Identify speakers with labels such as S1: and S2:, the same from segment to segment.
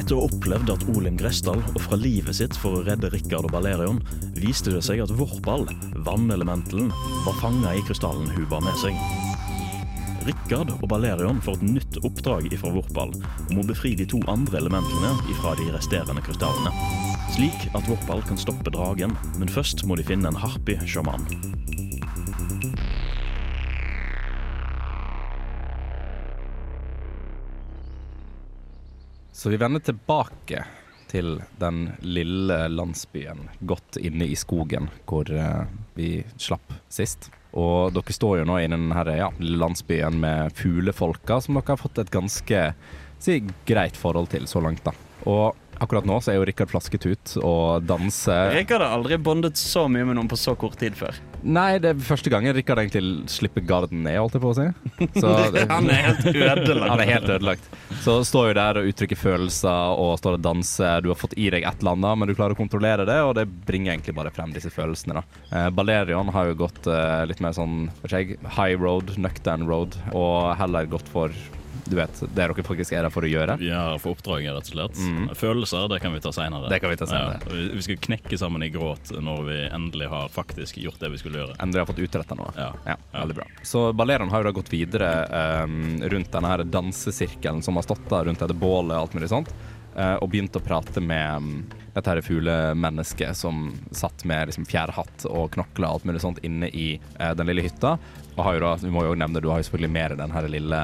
S1: Etter å ha opplevd at Olim Gressdal ofra livet sitt for å redde Rikard og Balerion, viste det seg at Vorpal, vannelementelen, var fanga i krystallen hun bar med seg. Rikard og Balerion får et nytt oppdrag ifra Vorpal om å befri de to andre elementene ifra de resterende krystallene. Slik at Vorpal kan stoppe dragen, men først må de finne en harpy-sjaman.
S2: Så vi vender tilbake til den lille landsbyen godt inne i skogen hvor eh, vi slapp sist. Og dere står jo nå i den her, ja, landsbyen med fuglefolka, som dere har fått et ganske si, greit forhold til så langt. da. Og akkurat nå så er jo Rikard flasket ut og danser
S3: Rikard har aldri bondet så mye med noen på så kort tid før.
S2: Nei, det er første gangen Rikard egentlig slipper garden ned, holdt jeg på å si. Så,
S3: Han er helt ødelagt.
S2: Han er helt ødelagt. Så står jo der og uttrykker følelser og står og danser. Du har fått i deg et eller annet, men du klarer å kontrollere det, og det bringer egentlig bare frem disse følelsene. da. Eh, Balerion har jo gått eh, litt mer sånn vet ikke jeg, high road, nøktern road, og heller gått for du vet, det dere faktisk er der for å gjøre.
S4: Vi er her for oppdraget, rett og slett.
S2: Mm.
S4: Følelser, det kan vi ta seinere.
S2: Vi ta senere.
S4: vi, vi skal knekke sammen i gråt når vi endelig har faktisk gjort det vi skulle gjøre.
S2: Endelig har fått utretta noe.
S4: Ja.
S2: Ja, veldig bra. Så Balleron har jo da gått videre um, rundt denne her dansesirkelen som har stått der rundt dette bålet og alt mulig sånt, uh, og begynt å prate med um, dette her fuglemennesket som satt med liksom fjærhatt og knokler og alt mulig sånt inne i eh, den lille hytta. Og har jo da, vi må jo nevne, Du har jo selvfølgelig med deg den her lille,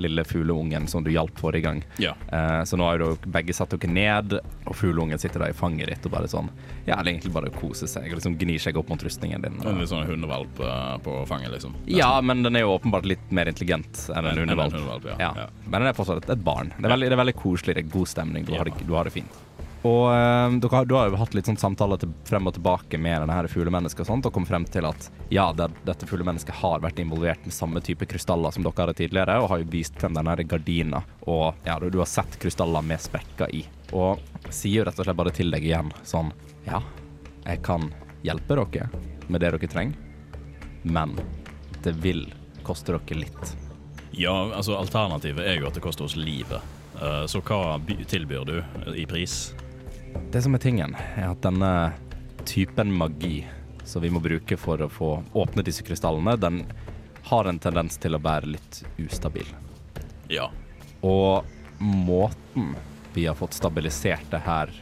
S2: lille fugleungen som du hjalp forrige gang.
S4: Ja.
S2: Eh, så nå har jo begge satt dere ned, og fugleungen sitter da i fanget ditt og bare sånn Ja, eller egentlig bare koser seg og liksom gnir seg opp mot rustningen din. Og...
S4: En litt sånn hundevalp eh, på fanget, liksom.
S2: ja, men den er jo åpenbart litt mer intelligent enn en
S4: En- hundevalp. en
S2: hundevalp.
S4: ja.
S2: Ja. Men den er fortsatt et barn. Det er veldig, det er veldig koselig, det er god stemning, du, har, det, du har det fint. Og eh, dere har, du har jo hatt litt sånn samtaler til, frem og tilbake med denne her fuglemennesket og sånt, og kom frem til at ja, det, dette fuglemennesket har vært involvert med samme type krystaller som dere hadde tidligere, og har jo vist frem denne her gardina, og ja, du, du har sett krystaller med sprekker i. Og sier jo rett og slett bare til deg igjen sånn ja, jeg kan hjelpe dere med det dere trenger, men det vil koste dere litt.
S4: Ja, altså Alternativet er jo at det koster oss livet. Eh, så hva tilbyr du i pris?
S2: Det som er tingen, er at denne typen magi som vi må bruke for å få åpne disse krystallene, den har en tendens til å være litt ustabil.
S4: Ja.
S2: Og måten vi har fått stabilisert det her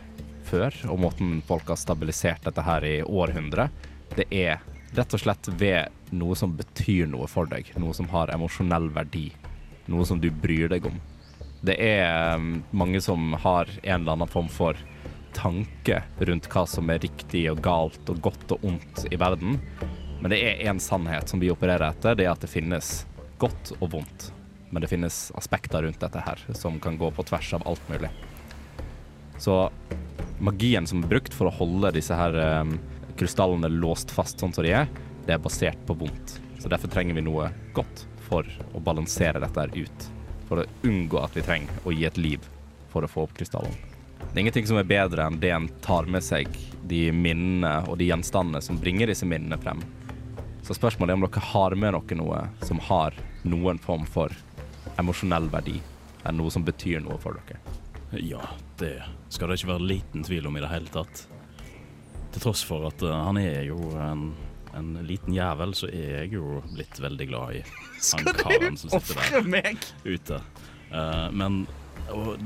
S2: før, og måten folk har stabilisert dette her i århundre, det er rett og slett ved noe som betyr noe for deg. Noe som har emosjonell verdi. Noe som du bryr deg om. Det er um, mange som har en eller annen form for tanke rundt hva som er riktig og galt og godt og ondt i verden. Men det er én sannhet som vi opererer etter, det er at det finnes godt og vondt. Men det finnes aspekter rundt dette her som kan gå på tvers av alt mulig. Så magien som er brukt for å holde disse her um, krystallene låst fast sånn som de er, det er basert på vondt. Så derfor trenger vi noe godt for å balansere dette her ut. For å unngå at vi trenger å gi et liv for å få opp krystallen. Det er ingenting som er bedre enn det en tar med seg de minnene og de gjenstandene som bringer disse minnene frem. Så spørsmålet er om dere har med dere noe som har noen form for emosjonell verdi, eller noe som betyr noe for dere.
S4: Ja, det skal det ikke være liten tvil om i det hele tatt. Til tross for at uh, han er jo en, en liten jævel, så er jeg jo blitt veldig glad i han karen som sitter der
S3: meg?
S4: ute. Uh, men og,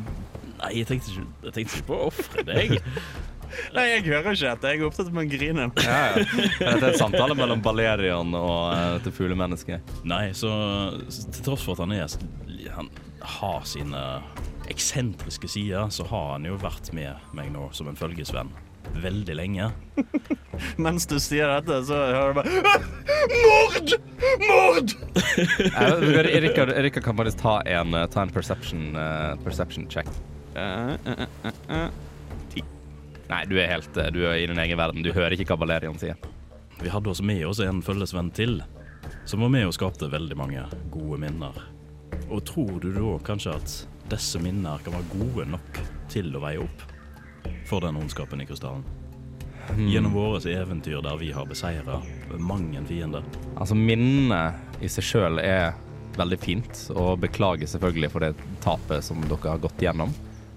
S4: Nei, jeg tenkte, ikke, jeg tenkte ikke på å ofre deg.
S3: Nei, jeg hører ikke dette. Jeg er opptatt med å grine.
S2: Ja, ja. Dette er en samtale mellom Balerion og uh, dette fuglemennesket.
S4: Nei, så så til tross for at han er Han har sine eksentriske sider, så har han jo vært med meg nå som en følgesvenn veldig lenge.
S3: Mens du sier dette, så hører du bare «Ah! Mord! Mord!
S2: Uh, Rikard, kan faktisk ta en, uh, ta en perception, uh, perception check.
S3: Eh, eh, eh, eh.
S2: Nei, du er helt uh, Du er i din egen verden. Du hører ikke hva Valerian sier.
S4: Vi hadde oss med oss en følgesvenn til, som var med og skapte veldig mange gode minner. Og tror du da kanskje at disse minner kan være gode nok til å veie opp for den ondskapen i krystallen? Gjennom våre eventyr der vi har beseira mange fiender.
S2: Altså, minnet i seg sjøl er veldig fint, og beklager selvfølgelig for det tapet som dere har gått gjennom,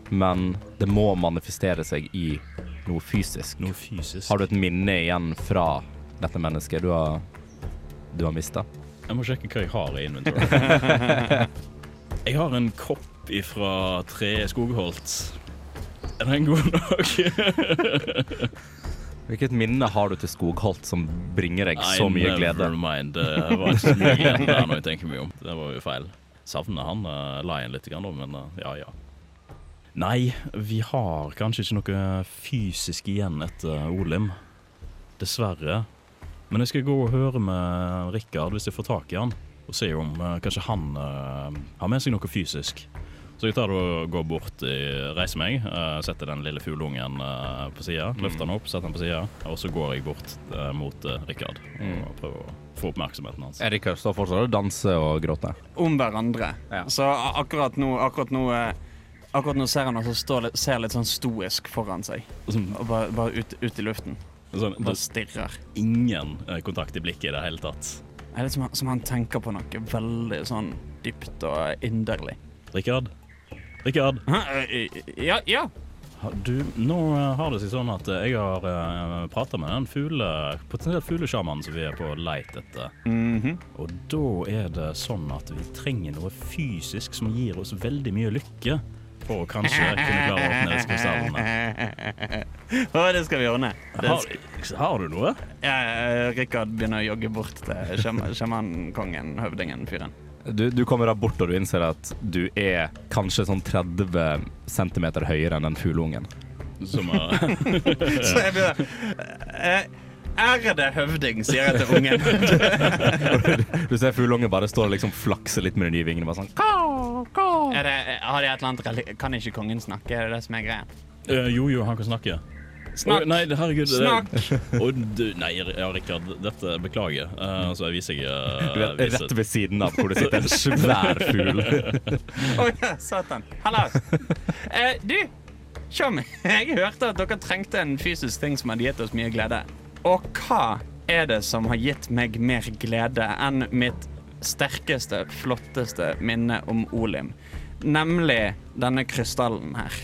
S2: men det må manifestere seg i noe fysisk.
S4: Noe fysisk.
S2: Har du et minne igjen fra dette mennesket du har, du har mista?
S4: Jeg må sjekke hva jeg har i inventoret. jeg har en kopp ifra tre skogholt. Er den god nok?
S2: Hvilket minne har du til Skogholt som bringer deg så mye glede?
S4: Never mind. Det var ikke så mye glede der når jeg tenker meg om. Det var jo feil. Savner han uh, Lion litt, men uh, ja ja. Nei, vi har kanskje ikke noe fysisk igjen etter Olim. Dessverre. Men jeg skal gå og høre med Rikard hvis jeg får tak i han, og se om uh, kanskje han uh, har med seg noe fysisk. Så jeg tar og går bort, i- reiser meg, uh, setter den lille fugleungen uh, på sida, løfter den opp, setter den på sida, og så går jeg bort uh, mot uh, Rikard og prøver å få oppmerksomheten hans.
S2: Rikard står fortsatt og danser og gråter.
S3: Om hverandre.
S2: Ja.
S3: Så akkurat nå, akkurat nå Akkurat nå ser han også stå, ser litt sånn stoisk foran seg. Og bare, bare ut, ut i luften.
S4: sånn,
S3: Bare
S4: er
S3: stirrer.
S4: ingen uh, kontakt i blikket i det hele tatt.
S3: Det er litt som, han- som han tenker på noe veldig sånn dypt og inderlig.
S4: Rikard? Rikard?
S3: Hæ? Eh, Ja, ja.
S4: Du, nå eh, har det seg sånn at eh, jeg har prata med den fugle, potensielt fuglesjamanen som vi er på leit etter.
S3: Mhm.
S4: Og da er det sånn at vi trenger noe fysisk som gir oss veldig mye lykke. For å kanskje kunne klare å åpne disse krystallene.
S3: Å, det skal vi ordne. Det
S4: Har, har du noe?
S3: ja, eh, Rikard begynner å jogge bort til sjama- sjamankongen, høvdingen, fyren.
S2: Du, du kommer da bort og du innser at du er kanskje sånn 30 cm høyere enn den fugleungen.
S4: Som er
S3: Så jeg begynner eh, Ærede høvding, sier jeg til ungen.
S2: Du ser fugleungen bare står og liksom flakser litt med de nye vingene. Bare sånn «Kaw, kaw».
S3: Er det, har de et eller annet Kan ikke kongen snakke? Er det det som er greia?
S4: Uh, Jo, jo, han kan snakke.
S3: Snakk!
S4: Oh, nei, herregud. det-
S3: Snakk!
S4: Og du, nei, ja, Rikard, dette beklager. Uh, så jeg viser jeg uh,
S2: Du vet,
S4: viser-
S2: rett ved siden av hvor det sitter en svær fugl.
S3: Å ja, satan. Hallo. Uh, du, Tjom, jeg hørte at dere trengte en fysisk ting som hadde gitt oss mye glede. Og hva er det som har gitt meg mer glede enn mitt sterkeste, flotteste minne om Olim? Nemlig denne krystallen her.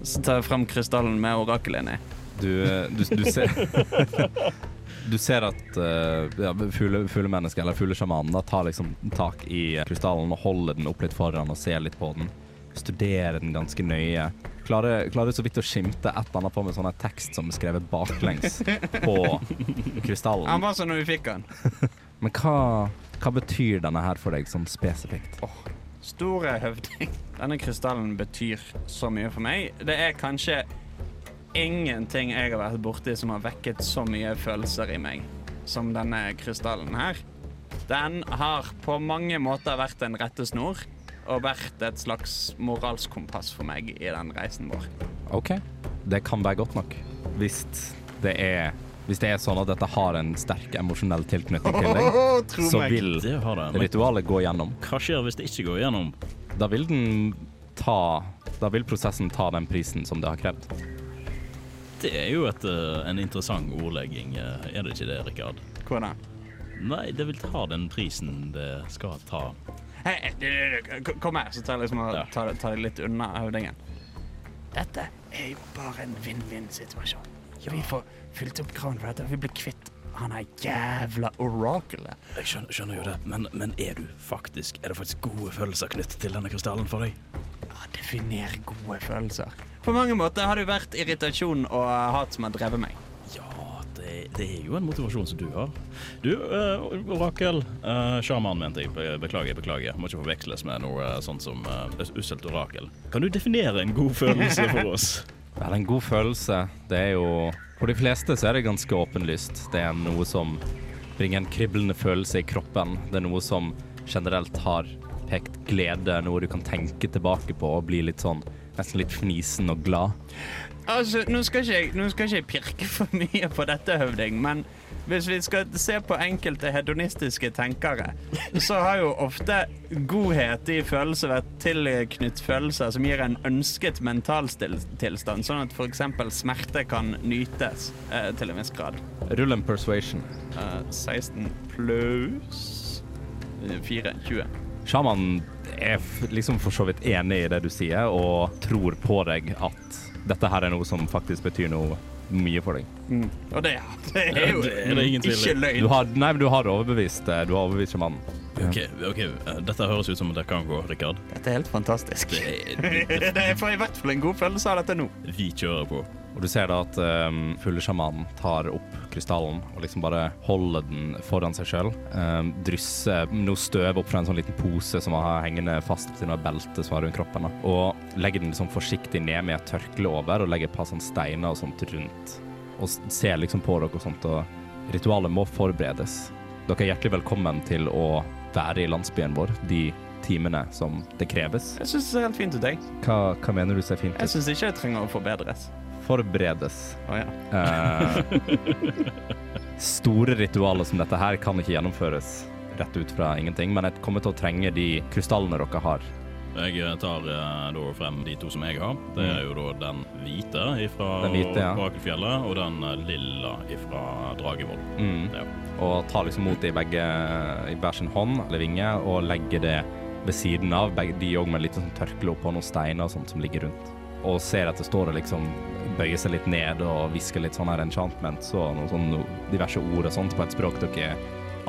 S3: Så tar jeg frem krystallen med orakelet inni.
S2: Du, du, du ser Du ser at uh, ja, fugle, fuglemennesket, eller fuglesjamanen, tar liksom tak i krystallen og holder den opp litt foran og ser litt på den. Studerer den ganske nøye. Klarer, klarer så vidt å skimte et eller annet på med sånn tekst som er skrevet baklengs på
S3: Han var sånn når vi fikk han.
S2: Men hva, hva betyr denne her for deg sånn spesifikt?
S3: Store høvding. Denne krystallen betyr så mye for meg. Det er kanskje ingenting jeg har vært borti som har vekket så mye følelser i meg som denne krystallen her. Den har på mange måter vært en rettesnor og vært et slags moralsk kompass for meg i den reisen vår.
S2: OK, det kan være godt nok. Hvis det er hvis det er sånn at dette har en sterk emosjonell tilknytning til deg, så vil ritualet gå gjennom.
S4: hva skjer hvis det ikke går gjennom?
S2: Da vil den ta Da vil prosessen ta den prisen som det har krevd.
S4: Det er jo et, eh, en interessant ordlegging, eh, er det ikke det, Rikard?
S3: Hvordan?
S4: Nei, det vil ta den prisen det skal ta.
S3: Hei, k- kom her, så tar jeg liksom og tar, tar jeg litt unna høvdingen. Dette er jo bare en vinn-vinn-situasjon. Vi får fylt opp kranen for dette. Vi blir kvitt han er jævla orakelet.
S4: Jeg skjønner, skjønner jo det, men, men er du faktisk Er det faktisk gode følelser knyttet til denne krystallen for deg?
S3: Ja, definer gode følelser. På mange måter har det jo vært irritasjon og hat som har drevet meg.
S4: Ja, det, det er jo en motivasjon som du har. Du, uh, Orakel. Uh, Sjaman, mente jeg. Be- Beklager, beklager. Må ikke forveksles med noe eh, sånt som uh, usselt orakel. Kan du definere en god følelse for oss?
S2: Vel, en god følelse, det er jo For de fleste så er det ganske åpenlyst. Det er noe som bringer en kriblende følelse i kroppen. Det er noe som generelt har pekt glede, noe du kan tenke tilbake på og bli litt sånn Nesten litt fnisen og glad.
S3: Altså, nå skal, ikke jeg, nå skal ikke jeg pirke for mye på dette, høvding, men hvis vi skal se på enkelte hedonistiske tenkere, så har jo ofte godhet i følelser vært tilknytt følelser som gir en ønsket mentaltilstand, sånn at f.eks. smerte kan nytes eh, til en viss grad.
S2: Rull en persuasion.
S3: Eh, 16 pluss 4, 20.
S2: Sjaman er liksom for så vidt enig i det du sier, og tror på deg at dette her er noe som faktisk betyr noe mye for deg.
S3: Mm. Og det, det er jo
S4: Det er det ingen tvil ikke
S3: ikke
S2: Du
S3: løgn.
S2: har, nei, men du har overbevist eh, Du har overbevist sjamanen.
S4: OK, ok, eh, dette høres ut som det kan gå, Rikard.
S3: Dette er helt fantastisk.
S4: Det,
S3: Det er for i hvert fall en god følelse av dette nå.
S4: vi kjører på.
S2: Og du ser da at um, fuglesjamanen tar opp krystallen og liksom bare holder den foran seg sjøl. Um, drysser noe støv opp fra en sånn liten pose som har hengende fast til noe belte som har rundt kroppen. Da. Og legger den liksom forsiktig ned med et tørkle over, og legger et par sånne steiner og sånt rundt. Og ser liksom på dere og sånt, og ritualet må forberedes. Dere er hjertelig velkommen til å være i landsbyen vår de timene som det kreves.
S3: Jeg syns det ser helt fint ut, jeg.
S2: Hva, hva mener du ser fint ut?
S3: Jeg syns ikke jeg trenger å forbedres.
S2: Forberedes.
S3: Å ja.
S2: Eh, store ritualer som dette her kan ikke gjennomføres rett ut fra ingenting, men jeg kommer til å trenge de krystallene dere har.
S4: Jeg eh, tar eh, da frem de to som jeg har. Det er jo da den hvite fra
S2: ja.
S4: Og den eh, lilla fra Dragevoll.
S2: Mm.
S4: Ja.
S2: Og tar liksom mot det i begge i hver sin hånd eller vinge og legger det ved siden av, begge, de òg med litt sånn tørkle oppå noen steiner og sånt som ligger rundt. Og ser at det står liksom bøyer seg litt ned og hviske litt sånn her enchantments og noen sånn diverse ord og sånt på et språk dere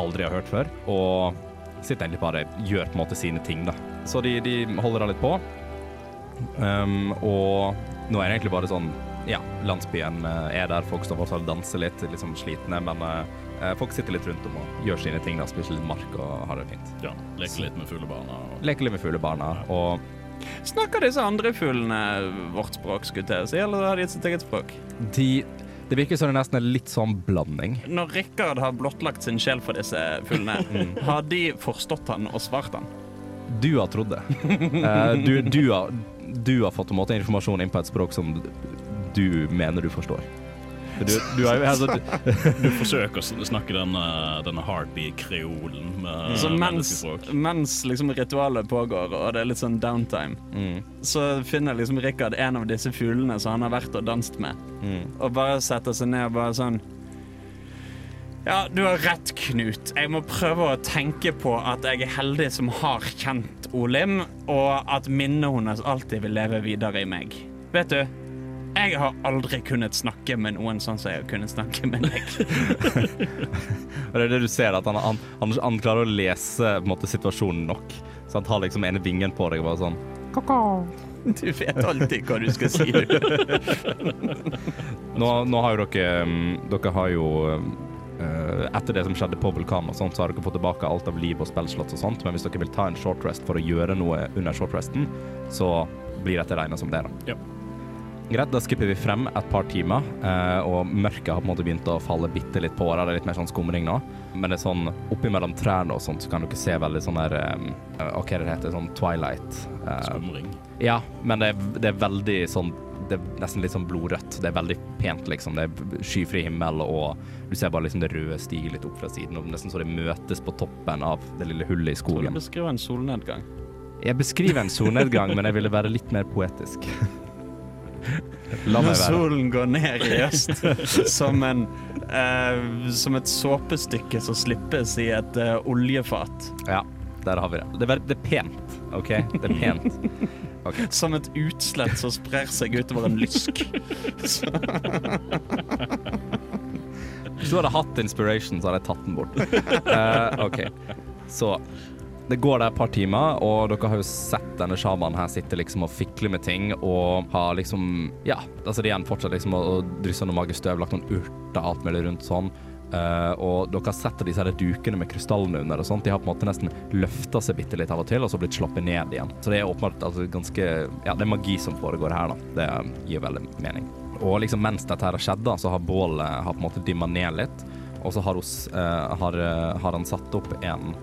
S2: aldri har hørt før. Og sitter egentlig bare gjør på en måte sine ting, da. Så de, de holder da litt på. Um, og nå er det egentlig bare sånn Ja, landsbyen eh, er der. Folk står fortsatt og danser litt, sånn slitne, men uh, folk sitter litt rundt om og gjør sine ting. da, Spiser litt mark og har det fint.
S4: Ja, Leker litt med fuglebarna. og-
S2: Leker litt med fuglebarna. Og
S3: Snakker disse andre fuglene vårt språk, skulle jeg si, eller har de sitt eget språk?
S2: de Det virker som det nesten er litt sånn blanding.
S3: Når Rikard har blottlagt sin sjel for disse fuglene, har de forstått han og svart han?
S2: Du har trodd det. Eh, du, du, har, du har fått en måte informasjon inn på et språk som du mener du forstår. Du, du er jo altså, du,
S4: Du forsøker å snakke denne, denne heartbeat-kreolen med
S3: Så mens, mens liksom ritualet pågår, og det er litt sånn downtime,
S2: mm,
S3: så finner liksom Rikard en av disse fuglene som han har vært og danset med,
S2: mm.
S3: og bare setter seg ned og bare sånn Ja, du har rett, Knut. Jeg må prøve å tenke på at jeg er heldig som har kjent Olim, og at minnet hennes alltid vil leve videre i meg. Vet du, jeg har aldri kunnet snakke med noen sånn som jeg har kunnet snakke med deg.
S2: Og det er det du ser, at han, han, han, han klarer å lese måte, situasjonen nok. Så han tar liksom ene vingen på deg og bare sånn
S3: Du vet alltid hva du skal si. du.
S2: Nå, nå har jo dere um, Dere har jo um, eh, etter det som skjedde på vulkanen, og sånt, så har dere fått tilbake alt av liv og spillslott og sånt, men hvis dere vil ta en short rest for å gjøre noe under short resten, så blir dette regna som det. da.
S4: Ja.
S2: Greit, da skipper vi frem et par timer, eh, og mørket har på en måte begynt å falle bitte litt på. Det er litt mer sånn skumring nå, men det er sånn oppimellom trærne og sånt, så kan dere se veldig sånn der um, Hva det det heter? Sånn twilight. eh,
S4: Skumring.
S2: ja, men det er, det er veldig sånn Det er nesten litt sånn blodrødt. Det er veldig pent, liksom. Det er skyfri himmel, og du ser bare liksom det røde stiger litt opp fra siden, og nesten så det møtes på toppen av det lille hullet i skogen.
S3: Så Du beskriver en solnedgang.
S2: Jeg beskriver en solnedgang, men jeg ville være litt mer poetisk. La
S3: Når
S2: meg være.
S3: solen går ned i øst, som, en, eh, som et såpestykke som slippes i et eh, oljefat.
S2: Ja, der har vi det. Det er, det er pent, OK? Det er pent.
S3: Som et utslett som sprer seg utover en lysk.
S2: Hvis du hadde hatt inspiration, så hadde jeg tatt den bort. Uh, OK. Så Det går der et par timer, og dere har jo sett denne sjamanen her sitte liksom og fikle med ting og har liksom Ja, altså det igjen fortsatt liksom å, drysse noe magestøv, lagt noen urter, alt mulig rundt sånn. Uh, og dere har sett disse her dukene med krystallene under og sånt, de har på en måte nesten løfta seg bitte litt av og til, og så blitt sluppet ned igjen. Så det er åpenbart altså, ganske Ja, det er magi som foregår her, da. Det gir veldig mening. Og liksom mens dette her har skjedd, da, så har bålet har på en måte dimma ned litt. Og så har, hos, uh, har, uh, har han satt opp en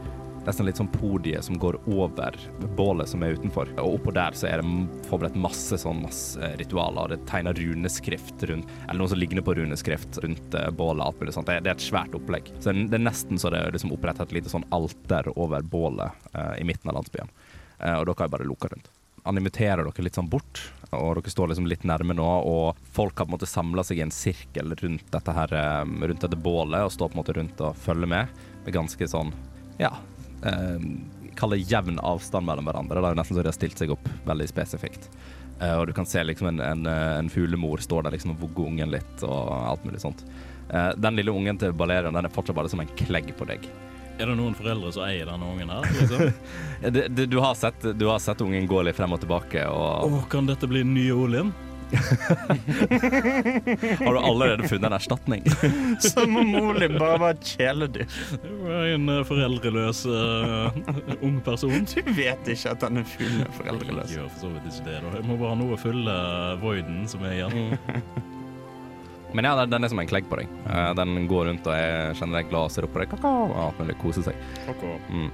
S2: nesten litt sånn podie som går over bålet som er utenfor. Og oppå der så er det forberedt masse sånn masse ritualer. Det tegner runeskrift rundt Eller noe som ligner på runeskrift rundt eh, bålet. Alt mulig sånt. Det, det er et svært opplegg. Så det er nesten så det er liksom opprettet et lite sånn alter over bålet eh, i midten av landsbyen. Eh, og dere har bare loka rundt. Han inviterer dere litt sånn bort, og dere står liksom litt nærme nå. Og folk har på en måte samla seg i en sirkel rundt dette her, eh, rundt dette bålet og står på en måte rundt og følger med. Med ganske sånn, ja eh, jevn avstand mellom hverandre. Det er jo nesten så de har stilt seg opp veldig spesifikt. Eh, og du kan se liksom en, en, en fuglemor står der liksom og vugger ungen litt og alt mulig sånt. Eh, den lille ungen til Balerion den er fortsatt bare som en klegg på deg.
S4: Er det noen foreldre som eier denne ungen her? Liksom?
S2: du, det- du, har sett, du har sett ungen gå litt frem og tilbake, og
S4: Å, kan dette bli den nye Olin?
S2: har du allerede funnet en erstatning?
S3: Som om Oli bare var et kjæledyr.
S4: En eh, foreldreløs uh, ung person.
S3: Du vet ikke at han er full av foreldreløs.
S4: Jeg gjør for så vidt ikke det. da. Jeg må bare ha noe å fylle voiden som er igjen.
S2: Men ja, den- den er som en klegg på deg. Eh, Den går rundt og er generelt glad og ser opp på deg, kakao, og alt mulig, koser seg. Mm.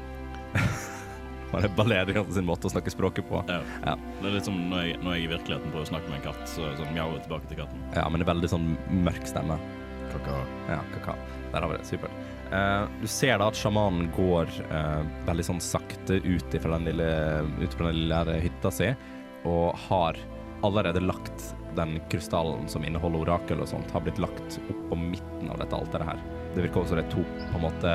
S2: Og det er Balerion sin måte å snakke språket på.
S4: Ja.
S2: Ja.
S4: Det er litt som når jeg, når jeg i virkeligheten prøver å snakke med en katt, så er det sånn mjauer tilbake til katten.
S2: Ja, men det er veldig sånn mørk stemme.
S4: Kaka.
S2: Ja, kaka. Der har vi det. Supert. Uh, du ser da at sjamanen går uh, veldig sånn sakte ut fra den lille, ut fra den lille hytta si, og har allerede lagt den krystallen som inneholder orakel og sånt, har blitt lagt opp på midten av dette alteret her. Det virker også som det er to på en måte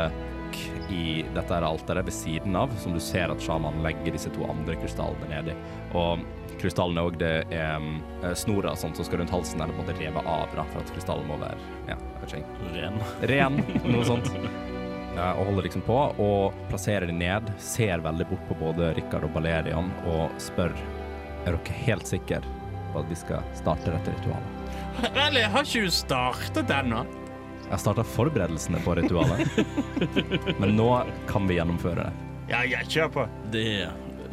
S2: k- i dette her alteret ved siden av, som du ser at sjamanen legger disse to andre krystallene nedi. Og krystallene òg, det er mm, snora sånn som skal rundt halsen, er på en måte revet av da, for at krystallen må være ja, jeg.
S4: Ren.
S2: Ren, noe sånt. Ja, og holder liksom på, og plasserer de ned. Ser veldig bort på både Rikard og Balerian og spør Er dere helt sikre på at vi skal starte dette ritualet.
S3: Vel, har ikke startet ennå?
S2: Jeg har starta forberedelsene på ritualet, men nå kan vi gjennomføre det.
S3: Ja, ja, kjør på.
S4: Det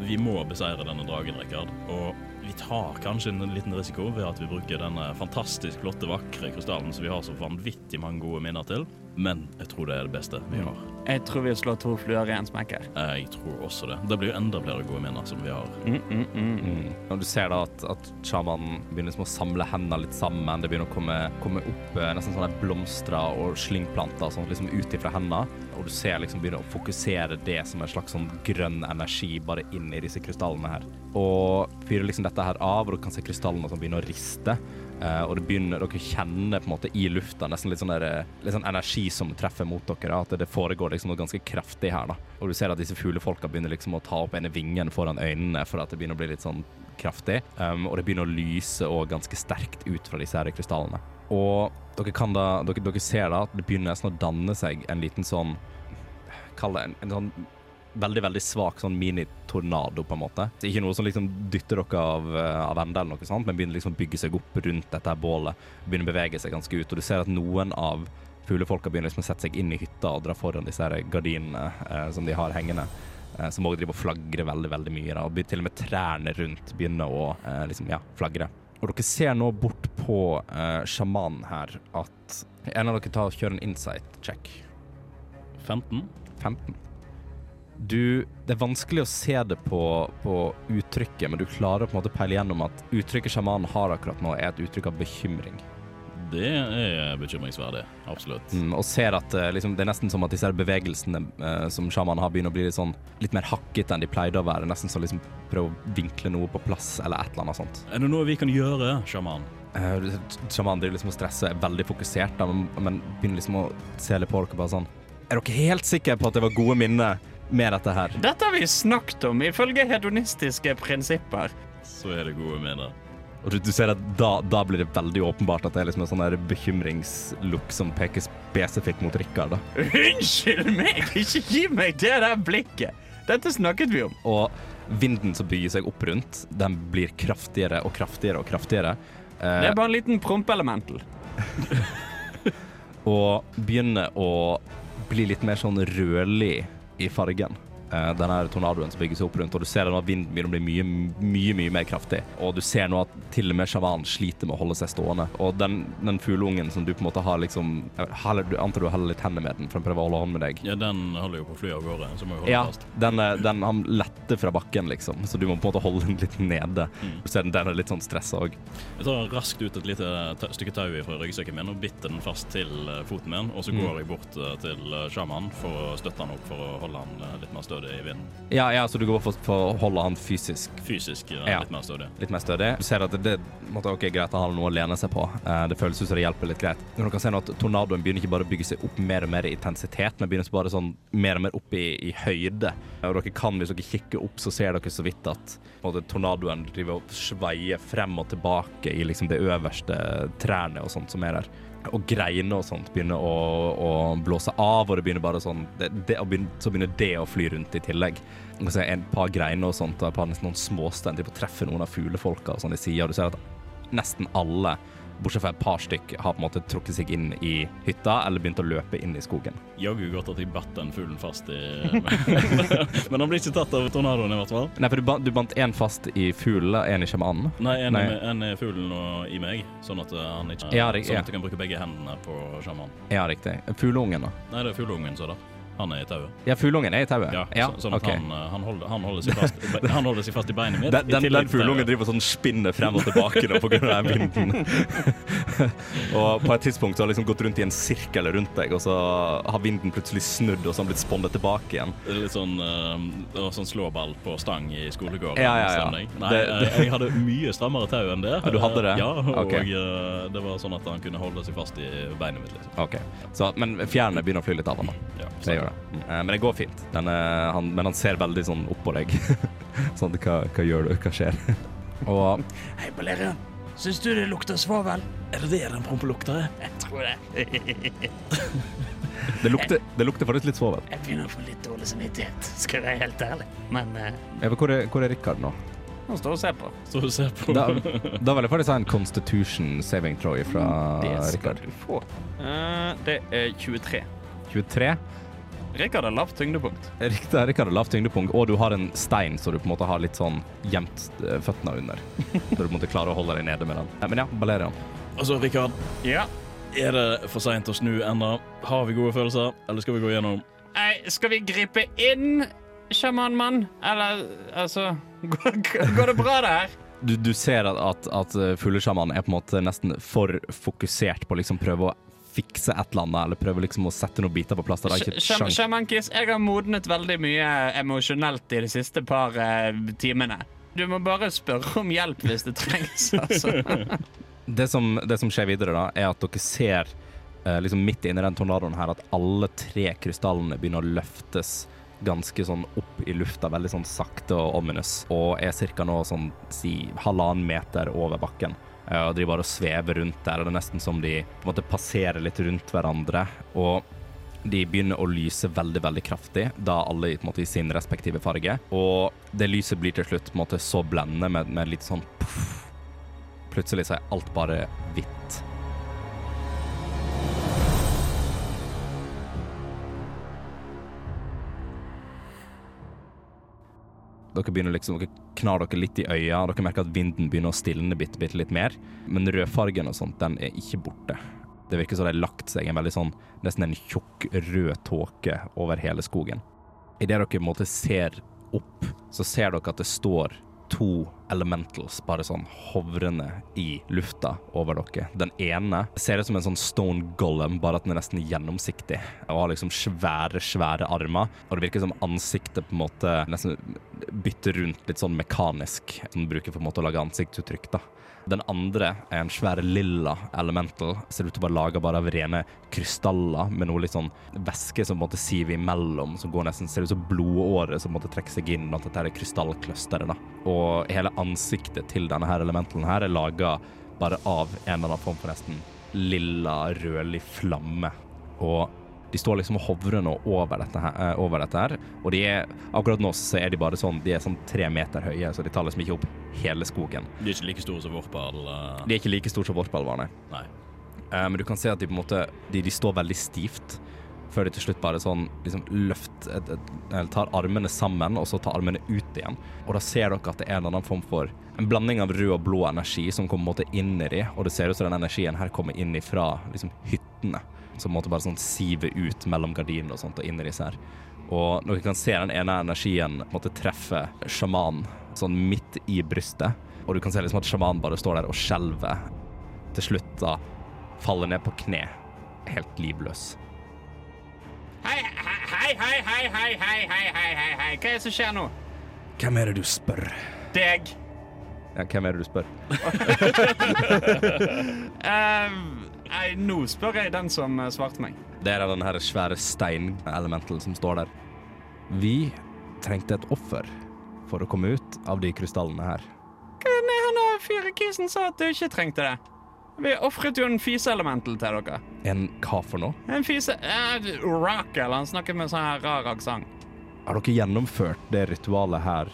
S4: Vi må beseire denne dragen, Rikard. Og vi tar kanskje en liten risiko ved at vi bruker denne fantastisk flotte, vakre krystallen som vi har så vanvittig mange gode minner til. Men jeg tror det er det beste vi har.
S3: Jeg tror vi slår to fluer i en smekk her.
S4: Jeg tror også det. Det blir jo enda flere gode minner som vi har.
S3: Mm, mm, mm.
S2: Mm. Og du ser da at, at sjamanen begynner som å samle hendene litt sammen. Det begynner å komme, komme opp eh, nesten sånne blomster og slyngplanter sånn, liksom ut ifra hendene. Og du ser liksom begynner å fokusere det som en slags sånn grønn energi bare inn i disse krystallene her. Og fyrer liksom dette her av, og du kan se krystallene som begynner å riste. Eh, og det begynner, dere kjenner på en måte i lufta nesten litt sånn, der, eh, litt sånn energi som treffer mot dere. At det foregår liksom noe ganske kraftig her. da. Og du ser at disse fuglefolka begynner liksom å ta opp ene vingen foran øynene for at det begynner å bli litt sånn kraftig. Um, og det begynner å lyse og ganske sterkt ut fra disse her krystallene. Og dere da, dere, dere ser da at det begynner nesten å danne seg en liten sånn Kall det en, en sånn veldig, veldig svak sånn mini-tornado, på en måte. Så ikke noe som liksom dytter dere av, eh, av ende eller noe sånt, men begynner liksom å bygge seg opp rundt dette her bålet. Begynner å bevege seg ganske ut, og du ser at noen av fuglefolka begynner liksom å sette seg inn i hytta og dra foran disse her gardinene eh, som de har hengende. Eh, som òg driver og flagrer veldig, veldig mye. Da. Og til og med trærne rundt begynner å eh, liksom, ja, flagre. Og dere ser nå bort på eh, sjamanen her at en av dere tar og kjører en insight check.
S4: 15?
S2: 15. Du, det er vanskelig å se det på, på uttrykket, men du klarer på en måte å peile gjennom at uttrykket sjamanen har akkurat nå, er et uttrykk av bekymring.
S4: Det er bekymringsverdig. Absolutt.
S2: Mm, og ser at eh, liksom, det er nesten som at disse bevegelsene eh, som sjamanen har, begynner å bli litt sånn litt mer hakkete enn de pleide å være. Nesten som liksom prøve å vinkle noe på plass, eller et eller annet sånt.
S4: Er det noe vi kan gjøre, sjaman?
S2: Eh, sjamanen driver liksom og stresser, er veldig fokusert, da, men, men begynner liksom å se litt på dere bare sånn Er dere helt sikre på at det var gode minner med dette her?
S3: Dette har vi snakket om ifølge hedonistiske prinsipper.
S4: Så er det gode mener.
S2: Og du, du ser at da, da blir det veldig åpenbart at det er liksom en sånn der bekymringslook som peker spesifikt mot Rikard.
S3: Unnskyld meg! Ikke gi meg det der blikket! Dette snakket vi om.
S2: Og vinden som bygger seg opp rundt, den blir kraftigere og kraftigere og kraftigere. Eh,
S3: Det er bare en liten prompelemental.
S2: og begynner å bli litt mer sånn rødlig i fargen. Eh, den tornadoen som bygger seg opp rundt, og du ser at vinden begynner å bli mye, mye mye mer kraftig. Og du ser nå at til og med sjavanen sliter med å holde seg stående. Og den, den fugleungen som du på en måte har liksom heller, du antar du heller litt hender med den for å prøve å holde hånd med deg.
S4: Ja, den holder jo på å fly av gårde, så må jo holde
S2: Ja,
S4: fast.
S2: Ja, den, er- den, han letter fra bakken, liksom, så du må på en måte holde den litt nede.
S4: Mm.
S2: Du ser den, den er litt sånn stressa òg.
S4: Jeg tar raskt ut et lite stykke tau fra ryggsekken min og bitter den fast til eh, foten min. Og så
S2: Mm.
S4: går jeg bort eh, til eh, sjamanen for å støtte han opp for å holde han eh, litt mer stødig i vinden.
S2: Ja, ja, så du går for, for å holde han fysisk
S4: Fysisk ja,
S2: Ja.
S4: litt mer stødig.
S2: litt mer stødig. Du ser at det, det måtte, ok, greit å ha noe å lene seg på. Eh, det føles ut som det hjelper litt greit. Men du kan se nå at tornadoen begynner ikke bare å bygge seg opp mer og mer i intensitet, men begynner bare sånn mer og mer opp i, i høyde. Og dere kan, hvis dere kikker opp, så ser dere så vidt at på en måte, tornadoen driver og sveier frem og tilbake i liksom det øverste trærne og sånt som er der. Og greiene og sånt begynner å, å blåse av, og det begynner bare sånn det, det, begynner, Så begynner det å fly rundt i tillegg. Og så er en par greiner og sånt, og et par nesten noen småstein de treffer noen av fuglefolka og sånn i sier, og du ser at nesten alle, bortsett fra et par stykk, har på en måte trukket seg inn i hytta eller begynt å løpe inn i skogen.
S4: Jaggu godt at jeg batt den fuglen fast i Men han blir ikke tatt av tornadoen, i hvert fall.
S2: Nei, for du, ba- du bandt én fast i fuglen, én i sjamanen.
S4: Nei. Er, en er fuglen og i meg, sånn at eh, han ikke
S2: Ja, det-
S4: Sånn at du kan bruke begge hendene på sjamanen.
S2: Ja, riktig. Fugleungen, da?
S4: Nei, det er fugleungen, så da. Han er i tauet.
S2: Ja, fugleungen er i tauet?
S4: Ja, så, sånn at
S2: okay.
S4: han, eh, han, holder, han, holder fast, han holder seg fast i beinet mitt.
S2: Den, den, den
S4: til
S2: fugleungen driver sånn spinner frem og tilbake nå på grunn av den vinden. og på et tidspunkt så har det liksom gått rundt i en sirkel rundt deg, og så har vinden plutselig snudd, og så har han blitt spondet tilbake igjen.
S4: Litt sånn, øh, sånn slåball på stang i skolegården.
S2: Ja, ja, ja.
S4: Nei,
S2: Det-
S4: det... jeg hadde mye strammere tau enn det.
S2: Ja, du hadde det?
S4: Ja, og
S2: okay.
S4: eh, det var sånn at han kunne holde seg fast i beinet mitt. liksom.
S2: Okay. så, Men fjærene begynner å fly litt av han da.
S4: Ja,
S2: gjør det. Eh, Men det går fint. Den, er- han, men han ser veldig sånn opp på deg. sånn, hva, hva gjør du? Hva skjer? og
S3: Hei, Balerian. Syns du det lukter svovel?
S4: Er det det den prompelukta er?
S3: Jeg tror det.
S2: det lukter, det lukter faktisk litt svovel.
S3: Jeg begynner å få litt dårlig samvittighet, skal jeg være helt ærlig. Men
S2: uh... Eva, Hvor er, hvor er Rikard nå?
S3: han står og ser på.
S4: Står og ser på
S2: Da, da vil jeg faktisk ha en constitution saving throw fra
S3: Det skal
S2: Richard.
S3: du få. Uh, det er 23.
S2: 23.
S3: Rikard har lavt tyngdepunkt.
S2: Riktig, Rikard har lavt tyngdepunkt, og du har en stein så du på en måte har litt sånn gjemt eh, føttene under. Så du på en måte klarer å holde deg nede med den. Men ja, Balerian.
S4: Altså, Rikard,
S3: Ja.
S4: er det for seint å snu ennå? Har vi gode følelser, eller skal vi gå gjennom
S3: Nei, skal vi gripe inn, sjamanmann? Eller altså går, går det bra, det her?
S2: Du, du ser at, at, at fuglesjamanen er på en måte nesten for fokusert på å liksom prøve å fikse et eller annet, eller prøve liksom å sette noen biter på plass. Det er ikke et
S3: Sj-
S2: sjans.
S3: Sjamankis, jeg har modnet veldig mye emosjonelt i de siste par eh, timene. Du må bare spørre om hjelp hvis det trengs, altså.
S2: Det som, det som skjer videre, da, er at dere ser eh, liksom midt inni den tornadoen her at alle tre krystallene begynner å løftes ganske sånn opp i lufta, veldig sånn sakte og ominous, og er ca. nå sånn si halvannen meter over bakken. Eh, og driver bare svever rundt der, og det er nesten som de på en måte passerer litt rundt hverandre. Og de begynner å lyse veldig veldig kraftig, da alle på en måte, i sin respektive farge. Og det lyset blir til slutt på en måte så blendende med, med litt sånn puff, Plutselig så er alt bare hvitt. Dere begynner liksom, dere knar dere litt i øya, dere merker at vinden begynner å stilne bitte, bitte litt mer. Men rødfargen og sånt, den er ikke borte. Det virker som det har lagt seg en veldig sånn, nesten en tjukk rød tåke over hele skogen. Idet dere på en måte ser opp, så ser dere at det står to elementals bare sånn hovrende i lufta over dere. Den ene ser ut som en sånn stone golem, bare at den er nesten gjennomsiktig og har liksom svære, svære armer. Og det virker som ansiktet på en måte nesten bytter rundt litt sånn mekanisk, som den bruker for en måte å lage ansiktsuttrykk, da. Den andre er en svær lilla elemental. Ser ut til å være laga bare av rene krystaller med noe litt sånn væske som på en måte imellom, som går nesten ser ut som blodårer som måtte trekke seg inn blant dette er krystallclusteret. Og hele ansiktet til denne her elementalen her er laga bare av en eller annen form for nesten lilla, rødlig flamme. Og De står liksom og hovrer nå over dette, her, eh, over dette her. Og de er, akkurat nå så er de bare sånn De er sånn tre meter høye, så de tar liksom ikke opp hele skogen.
S4: De er ikke like store som Vorpal. Uh...
S2: De er ikke like store som vorpalvarene.
S4: Nei.
S2: Uh, men du kan se at de på en måte De, de står veldig stivt. Før de til slutt bare sånn liksom løft et, et, eller tar armene sammen, og så tar armene ut igjen. Og da ser dere at det er en annen form for en blanding av rød og blå energi som kommer på en måte inn i de, og det ser ut som den energien her kommer inn ifra liksom hyttene. Som måtte bare sånn sive ut mellom gardinene og sånt og inn i disse her. Og dere kan se den ene energien måtte treffe sjamanen sånn midt i brystet. Og du kan se liksom at sjamanen bare står der og skjelver. Til slutt da faller ned på kne, helt livløs.
S3: Hei, hei, hei, hei, hei, hei, hei, hei, hei, hei. Hva er det som skjer nå?
S2: Hvem er det du spør?
S3: Deg.
S2: Ja, hvem er det du spør?
S3: Eh, nei, nå spør jeg den som eh, svarte meg.
S2: Det er den her svære steinelementalen som står der. Vi trengte et offer for å komme ut av de krystallene her.
S3: Nei, han fyrekisen sa at du ikke trengte det. Vi ofret jo en fiseelemental til dere.
S2: En hva for noe?
S3: En fise... Eh, Orakel. Han snakket med sånn her rar aksent.
S2: Har dere gjennomført det ritualet her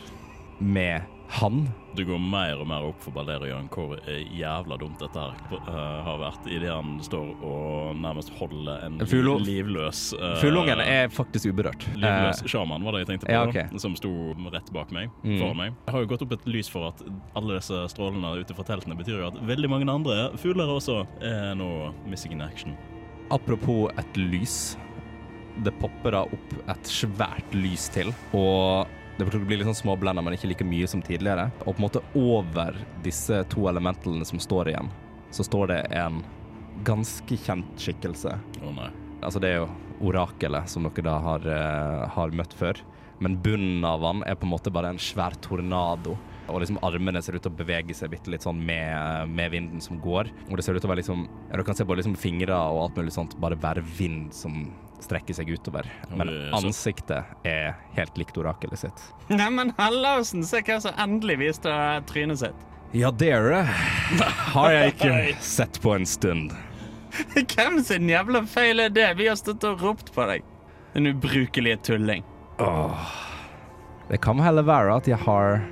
S2: med han?
S4: Det går mer og mer opp for Balerion hvor eh, jævla dumt dette her uh, har vært, idet han står og nærmest holder en
S2: Fulo
S4: livløs uh,
S2: Fuglungen er faktisk uberørt.
S4: Livløs
S2: Eh,
S4: sjaman var det jeg tenkte på,
S2: ja, okay.
S4: som sto rett bak meg.
S2: Mm.
S4: foran meg. Jeg har jo gått opp et lys for at alle disse strålene ute fra teltene betyr jo at veldig mange andre fugler også er nå missing in action.
S2: apropos et lys. Det popper da opp et svært lys til, og det blir litt sånn småblenda, men ikke like mye som tidligere. Og på en måte over disse to elementalene som står igjen, så står det en ganske kjent skikkelse.
S4: Å nei.
S2: Altså, det er jo orakelet som dere da har, uh, har møtt før. Men bunnen av han er på en måte bare en svær tornado. Og liksom armene ser ut til å bevege seg bitte litt sånn med, med vinden som går. Og det ser ut til å være liksom Du kan se både liksom fingre og alt mulig sånt, bare være vind som strekker seg utover. Men ansiktet er helt likt orakelet sitt.
S3: Neimen, Hellausen, se hva som endelig viste trynet sitt.
S2: Ja, dere har jeg ikke sett på en stund.
S3: Hvem sin jævla feil er det? Vi har stått og ropt på deg. Den ubrukelige tulling.
S2: Åh. Det kan heller være at jeg har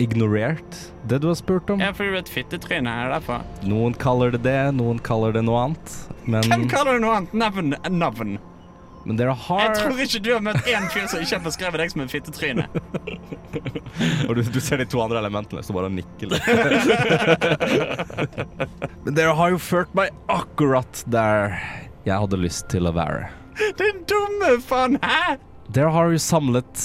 S2: ignorert det du har spurt om.
S3: Ja, fordi du er et fittetryne. Er det derfor?
S2: Noen kaller det det, noen kaller det noe annet. Men,
S3: Hvem kaller det noe annet? Navn? Navn?
S2: Men dere
S3: Jeg tror ikke du har møtt én fyr som ikke har beskrevet deg som en fittetryne.
S2: Og du, du ser de to andre elementene som bare nikker litt. men dere har jo ført meg akkurat der jeg hadde lyst til å være.
S3: Din dumme faen! Hæ?
S2: Dere har jo samlet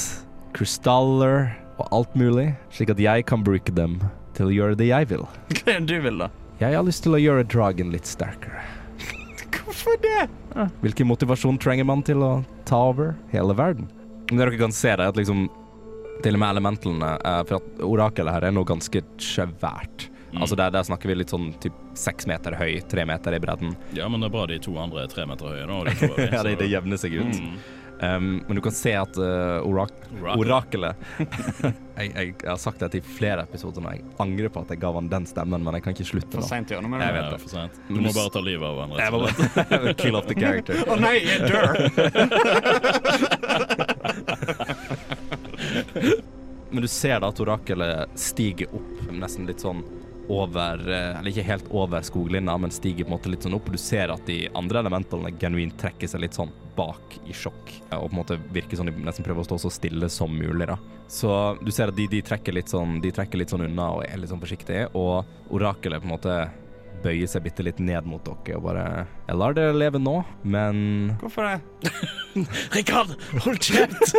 S2: krystaller og alt mulig, slik at jeg kan bruke dem til å gjøre det jeg vil.
S3: Hva er det du vil, da?
S2: Jeg har lyst til å gjøre dragen litt sterkere.
S3: Hvorfor det?
S2: Hvilken motivasjon trenger man til å ta over hele verden? Men det dere kan se, det er at liksom Til og med elementalene eh, For at orakelet her er noe ganske svært. Altså der, der snakker vi litt sånn typ seks meter høy, tre meter i bredden.
S4: Ja, men det er bra de to andre er tre meter høye og de vi,
S2: ja, det, det jevner seg ut.
S4: Mm.
S2: Um, men du kan se at uh, orak
S4: Orakel.
S2: orakelet jeg, jeg, jeg har sagt dette i flere episoder nå. Jeg angrer på at jeg ga han den stemmen, men jeg kan ikke slutte
S3: For
S2: nå.
S3: seint i år. Nå
S2: Jeg vet det.
S4: for sent. Du må bare ta livet av han,
S2: Jeg
S4: rett og slett.
S2: bare kill off the character.
S3: Å nei, jeg dør!
S2: Men du ser da at orakelet stiger opp nesten litt sånn over eh, Eller ikke helt over skoglinja, men stiger på en måte litt sånn opp. Og du ser at de andre elementene genuint trekker seg litt sånn bak i sjokk. eh, Og på en måte virker sånn de nesten prøver å stå så stille som mulig, da. Så du ser at de, de trekker litt sånn De trekker litt sånn unna og er litt sånn forsiktige. Og orakelet på en måte bøyer seg bitte litt ned mot dere og bare Jeg lar dere leve nå, men
S3: Hvorfor det?
S4: Rikard, hold kjeft!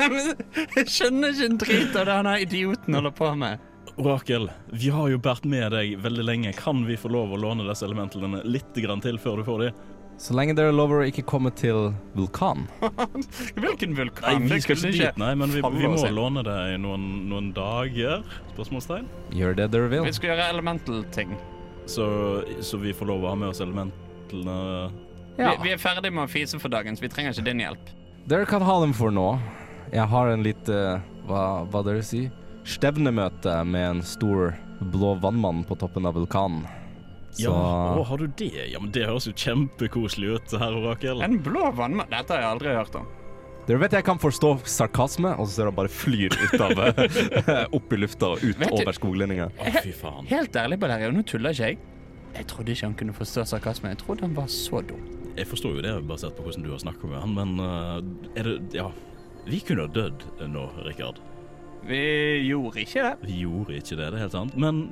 S3: Jeg skjønner ikke en drit av det han idioten holder på med.
S4: Orakel, vi har jo båret med deg veldig lenge. Kan vi få lov å låne disse elementlene litt grann til før du får de?
S2: så lenge dere lover å ikke komme til vulkan
S3: Hvilken vulkan?
S4: Nei,
S3: vi
S4: skal ikke dit, nei, men vi, vi må låne det i noen, noen dager? Spørsmålstegn.
S2: Gjør det dere vil.
S3: Vi skal gjøre elemental-ting.
S4: Så, så vi får lov å ha med oss elementene
S2: Ja.
S3: Vi, vi er ferdig med å fise for dagen, så vi trenger ikke din hjelp.
S2: Dere kan ha dem for nå. Jeg har en litt uh, hva, hva dere sier? Stevnemøte med en stor blå vannmann på toppen av vulkanen. Så
S4: Ja, å, har du det? Ja, men Det høres jo kjempekoselig ut, herr Orakel.
S3: En blå vannmann? Dette har jeg aldri hørt om.
S2: Dere vet jeg kan forstå sarkasme, og så ser han bare flyr ut av opp i lufta og ut
S3: Vet
S2: over skoglinninga.
S4: Å, fy faen.
S3: Helt ærlig, Balerion, nå tuller ikke jeg. Jeg trodde ikke han kunne forstå sarkasme. Jeg trodde han var så dum.
S4: Jeg forstår jo det basert på hvordan du har snakka med han, men uh, er det Ja. Vi kunne ha dødd nå, Rikard.
S3: Vi gjorde ikke det.
S4: Vi gjorde ikke det, det er helt sant. Men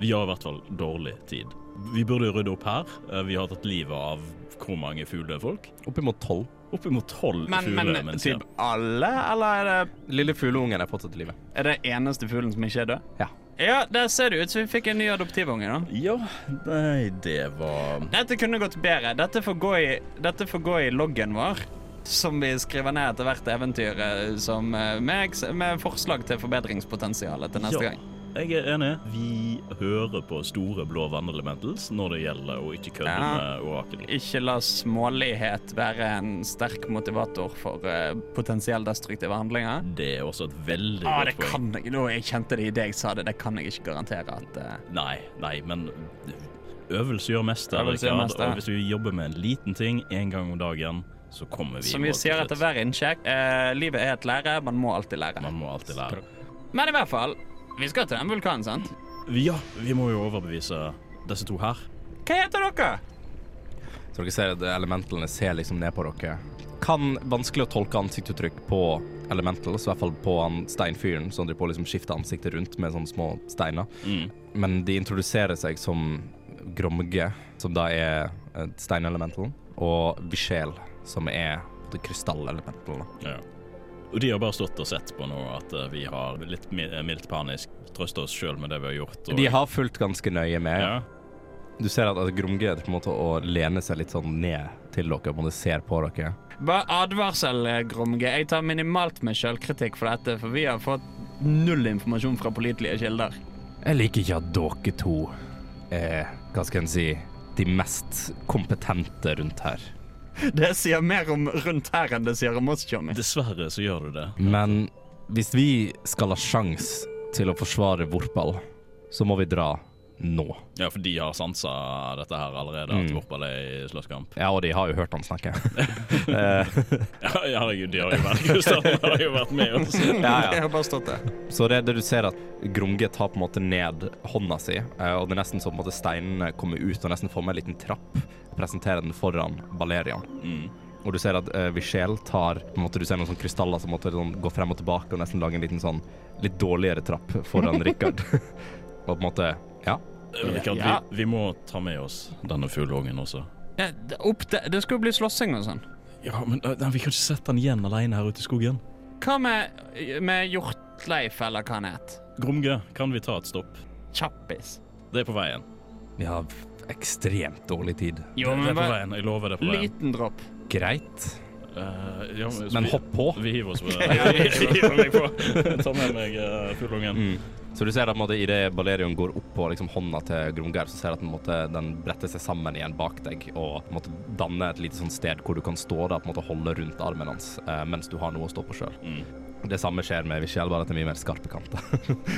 S4: vi har i hvert fall dårlig tid. Vi burde rydde opp her. Eh, Vi har tatt livet av hvor mange fuglefolk?
S2: Oppimot tolv.
S4: Oppimot tolv
S3: Men, men typ alle, eller er det,
S2: Lille fugleungen er fortsatt i live.
S3: er det eneste fuglen som ikke er død?
S2: Ja.
S3: Ja, der ser det ut som vi fikk en ny adoptivunge, da.
S4: Ja, nei, det var
S3: Dette kunne gått bedre. Dette får gå i, dette får gå i loggen vår. Som vi skriver ned etter hvert eventyr eh, som, eh, med, med forslag til forbedringspotensialet til neste
S4: Ja.
S3: gang.
S4: Jeg er enig. Vi hører på store blå vannelementals når det gjelder å ikke kødde
S3: Ja.
S4: med orakel.
S3: Ikke la smålighet være en sterk motivator for uh, potensielt destruktive handlinger.
S4: Det er også et veldig
S3: Ah, det
S4: godt poeng.
S3: kan jeg, nå, jeg kjente det idet jeg sa det. Det kan jeg ikke garantere at uh...
S4: Nei, nei, men øvelse gjør mester,
S3: Øvelse gjør mester.
S4: Og hvis vi jobber med en liten ting en gang om dagen, så kommer vi
S3: Som vi sier etter hver innsjekk, eh, livet er et lære. Man må alltid lære.
S4: Man må alltid lære.
S3: Men i hvert fall, vi skal til den vulkanen, sant?
S4: Ja, vi må jo overbevise disse to her.
S3: Hva heter dere?
S2: Så dere ser at elementalene ser liksom ned på dere. Kan vanskelig å tolke ansiktsuttrykk på elementals, i hvert fall på han steinfyren som driver på å liksom skifte ansiktet rundt med sånne små steiner.
S4: Mm.
S2: Men de introduserer seg som Gromge, som da er eh, steinelementalen, og Vishel, som er krystallelementene.
S4: Ja. Og de har bare stått og sett på nå at eh, vi har litt mi- mildt panisk trøsta oss sjøl med det vi har gjort. og-
S2: De har fulgt ganske nøye med.
S4: ja.
S2: Du ser at, at Gromge er på en måte å lene seg litt sånn ned til dere, på ser på dere.
S3: Bare advarsel, eh, Gromge. Jeg tar minimalt med sjølkritikk for dette, for vi har fått null informasjon fra pålitelige kilder.
S2: Jeg liker ikke at dere to er, hva skal en si, de mest kompetente rundt her.
S3: Det sier mer om rundt her enn det sier om oss, Tjommi.
S4: Dessverre så gjør du det.
S2: Men hvis vi skal ha sjans til å forsvare Vorpal, så må vi dra nå.
S4: Ja, for de har sansa dette her allerede,
S2: Mm.
S4: Vorpal er i slåsskamp.
S2: Ja, og de har jo hørt han snakke. Eh,
S4: Ja, herregud, de har jo vært Kristian har jo vært med oss.
S2: ja,
S3: Jeg har bare stått der.
S2: Så det, det du ser at Gromge tar på en måte ned hånda si, eh, og det er nesten så på en måte steinene kommer ut og nesten former en liten trapp. Presenterer den foran Valerian.
S4: Mm.
S2: Og du ser at uh, Vichel tar på en måte, Du ser noen sånne krystaller som måtte sånn, gå frem og tilbake og nesten lage en liten sånn litt dårligere trapp foran Rikard. og på en måte Ja.
S4: Rikard,
S3: Ja.
S4: vi, vi må ta med oss denne fugleungen også.
S3: Ja, det- opp det, det skulle bli slåssing og sånn.
S4: Ja, men nei, vi kan ikke sette den igjen alene her ute i skogen.
S3: Hva med, med Hjortleif, eller hva han het?
S4: Gromge, kan vi ta et stopp?
S3: Kjappis.
S4: Det er på veien.
S2: Vi har ekstremt dårlig tid.
S3: Jo,
S4: det er på veien. Jeg lover det er på veien.
S3: liten dropp.
S2: Greit,
S4: Uh, ja,
S2: men,
S4: men
S2: hopp på.
S4: Vi hiver oss på det. Jeg hiver meg på. Ta med meg uh, fugleungen.
S2: Mm. Så du ser at måte, idet Balerion går opp på liksom, hånda til Grungar, så ser du at måte, den bretter seg sammen igjen bak deg og måte, danner et lite sånn sted hvor du kan stå da, på en måte, holde rundt armen hans eh, mens du har noe å stå på sjøl.
S4: Mm.
S2: Det samme skjer med Vichel, bare at det er mye mer skarpe kanter.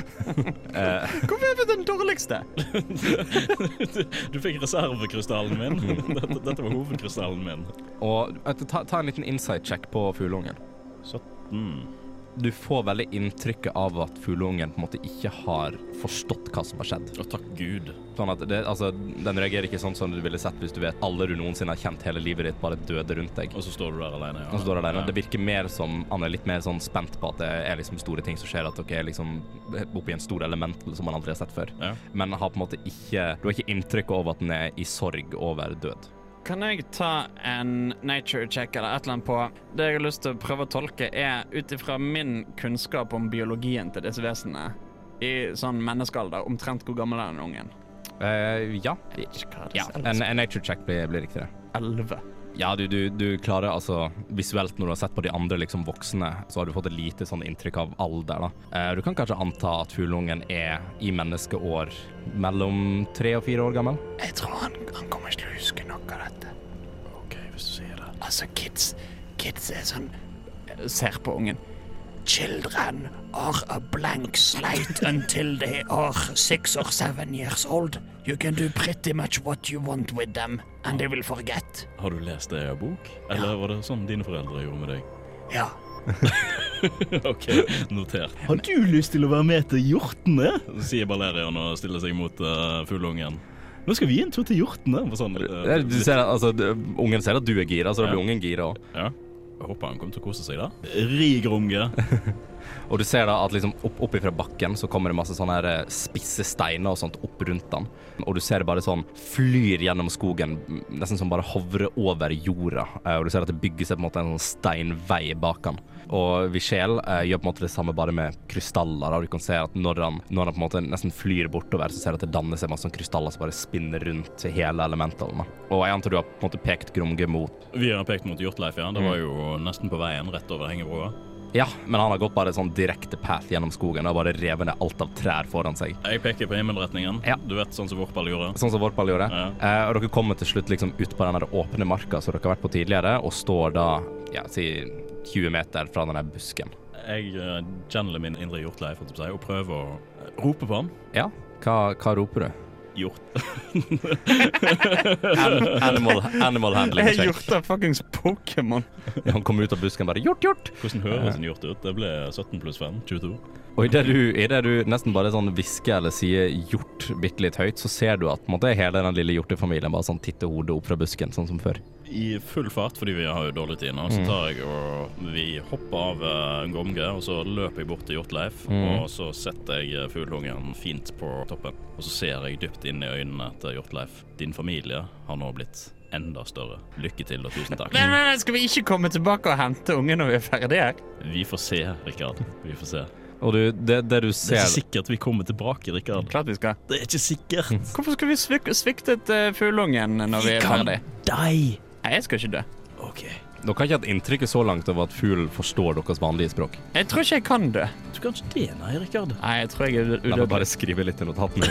S2: eh,
S3: Hvorfor er det den dårligste?
S4: Du fikk reservekrystallen min. Dette, dette var hovedkrystallen min.
S2: og ta, ta en liten insight-check på fugleungen.
S4: 17.
S2: Du får veldig inntrykket av at fugleungen på en måte ikke har forstått hva som har skjedd.
S4: Å, takk Gud.
S2: Sånn at det, altså, Den reagerer ikke sånn som du ville sett hvis du vet alle du noensinne har kjent hele livet ditt, bare døde rundt deg.
S4: Og så står du der alene. Ja.
S2: Og så står du alene.
S4: Ja.
S2: Det virker mer som Han er litt mer sånn spent på at det er liksom store ting som skjer, at dere er liksom oppi en stor elemental som man aldri har sett før.
S4: Ja.
S2: Men har på en måte ikke Du har ikke inntrykk av at den er i sorg over død.
S3: Kan jeg ta en nature check eller et eller annet på Det jeg har lyst til å prøve å tolke, er ut ifra min kunnskap om biologien til disse vesenene i sånn menneskealder, omtrent hvor gammel er den ungen?
S2: Eh, ja. En, en nature check blir, blir riktig, det.
S3: Elleve.
S2: Ja, du, du, du klarer altså Visuelt, når du har sett på de andre liksom voksne, så har du fått et lite sånn inntrykk av alder. da. Eh, du kan kanskje anta at fugleungen er i menneskeår mellom tre og fire år gammel.
S3: Jeg tror han, han kommer ikke til å huske noe av dette.
S4: OK, hvis du sier det.
S3: Altså, kids Kids er sånn Ser på ungen. Children are a blank slate until they are six or seven years old. You can do pretty much what you want with them, and they will forget.
S4: Har du lest det i en bok? Eller var det sånn dine foreldre gjorde med deg?
S3: Ja.
S4: OK, notert.
S1: Har du lyst til å være med til hjortene?
S4: Sier Balerian og stiller seg mot uh, fuglungen.
S1: Nå skal vi en tur til hjortene.
S4: Sånn, uh,
S2: Du ser, altså, ungen ser at du er gira, så da blir
S4: Ja.
S2: ungen gira òg.
S4: ja. Jeg håper han kommer til å kose seg, da.
S1: Ri grunge.
S2: Og du ser da at liksom opp, opp ifra bakken så kommer det masse sånne her eh, spisse steiner og sånt opp rundt den. Og du ser det bare sånn flyr gjennom skogen, nesten som bare hovrer over jorda. Eh, Og du ser at det bygger seg på en måte en sånn steinvei bak den. Og Vichel eh, gjør på en måte det samme bare med krystaller. Og du kan se at når han, når han på en måte nesten flyr bortover, så ser du at det danner seg masse krystaller som bare spinner rundt hele elementene. Og jeg antar du har på en måte pekt Gromge mot
S4: Vi har pekt mot Hjortleif, ja. Det var jo nesten på veien rett over hengebroa.
S2: Ja, men han har gått bare sånn direkte path gjennom skogen og bare revet ned alt av trær foran seg.
S4: Jeg peker på himmelretningen.
S2: Ja.
S4: Du vet, sånn som Vorpal gjorde.
S2: Sånn som Vorpal gjorde.
S4: Ja.
S2: Eh, og dere kommer til slutt liksom ut på den der åpne marka som dere har vært på tidligere, og står da ja, si 20 meter fra den busken.
S4: Jeg uh, channeler min indre å si, og prøver å eh, rope på han.
S2: Ja, hva, hva roper du?
S4: Hjort.
S2: Animal, animal handling check.
S3: gjort det fuckings Pokémon.
S2: Han kommer ut av busken bare hjort, hjort.
S4: Hvordan høres en hjort ut? Det ble 17 pluss 5. 22.
S2: Og idet du, i det du nesten bare sånn hvisker eller sier hjort bitte litt høyt, så ser du at på en måte, hele den lille hjortefamilien bare sånn titter hodet opp fra busken, sånn som før.
S4: I full fart, fordi vi har jo dårlig tid nå, så tar jeg og vi hopper av uh, Gomge, og så løper jeg bort til Hjortleif, og så setter jeg fugleungen fuglungen fint på toppen. Og så ser jeg dypt inn i øynene til Hjortleif. Din familie har nå blitt enda større. Lykke til og tusen takk.
S3: Nei, nei, skal vi ikke komme tilbake og hente ungen når vi er ferdige?
S4: Vi får se, Rikard. Vi får se.
S2: Og du, det, det du
S1: Det er ikke sikkert vi kommer tilbake, Rikard.
S3: Klart vi skal.
S1: Det er ikke sikkert.
S3: Hvorfor skal vi svik svikte et uh, fuglungen når vi er ferdige?
S1: deg.
S3: Nei, jeg skal ikke dø.
S1: OK.
S2: Dere har ikke hatt inntrykket så langt av at fuglen forstår deres vanlige språk.
S3: Jeg tror ikke jeg kan dø.
S1: Du kan ikke det, nei, Rikard.
S3: Nei, jeg tror jeg er
S2: La meg bare skrive litt i notatene.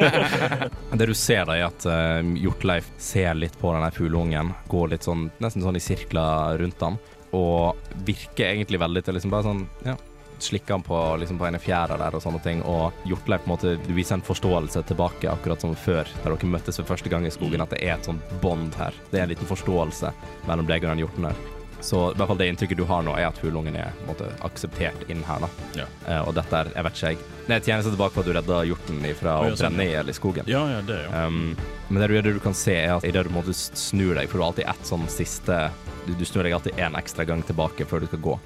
S2: det du ser, da, er at uh, Hjortleif ser litt på denne fugleungen, går litt sånn, nesten sånn i sirkler rundt den, og virker egentlig veldig til liksom bare sånn Ja. Slikker han på, liksom på ene fjæra der og sånne ting, og Hjortleif på en måte viser en forståelse tilbake, akkurat som før, da dere møttes for første gang i skogen, at det er et sånt bånd her. Det er en liten forståelse mellom deg og den hjorten her. Så i hvert fall det inntrykket du har nå, er at hulungen er måte akseptert inn her, da.
S4: Ja.
S2: Uh, og dette er, jeg vet ikke jeg Det er tjeneste tilbake på at du redda hjorten fra
S4: Å,
S2: brenne i hjel i skogen.
S4: Ja, ja, det, ja.
S2: Um, men det du, det du kan se, er at idet du måte snur deg, for du har alltid ett sånn siste du, du snur deg alltid en ekstra gang tilbake før du skal gå,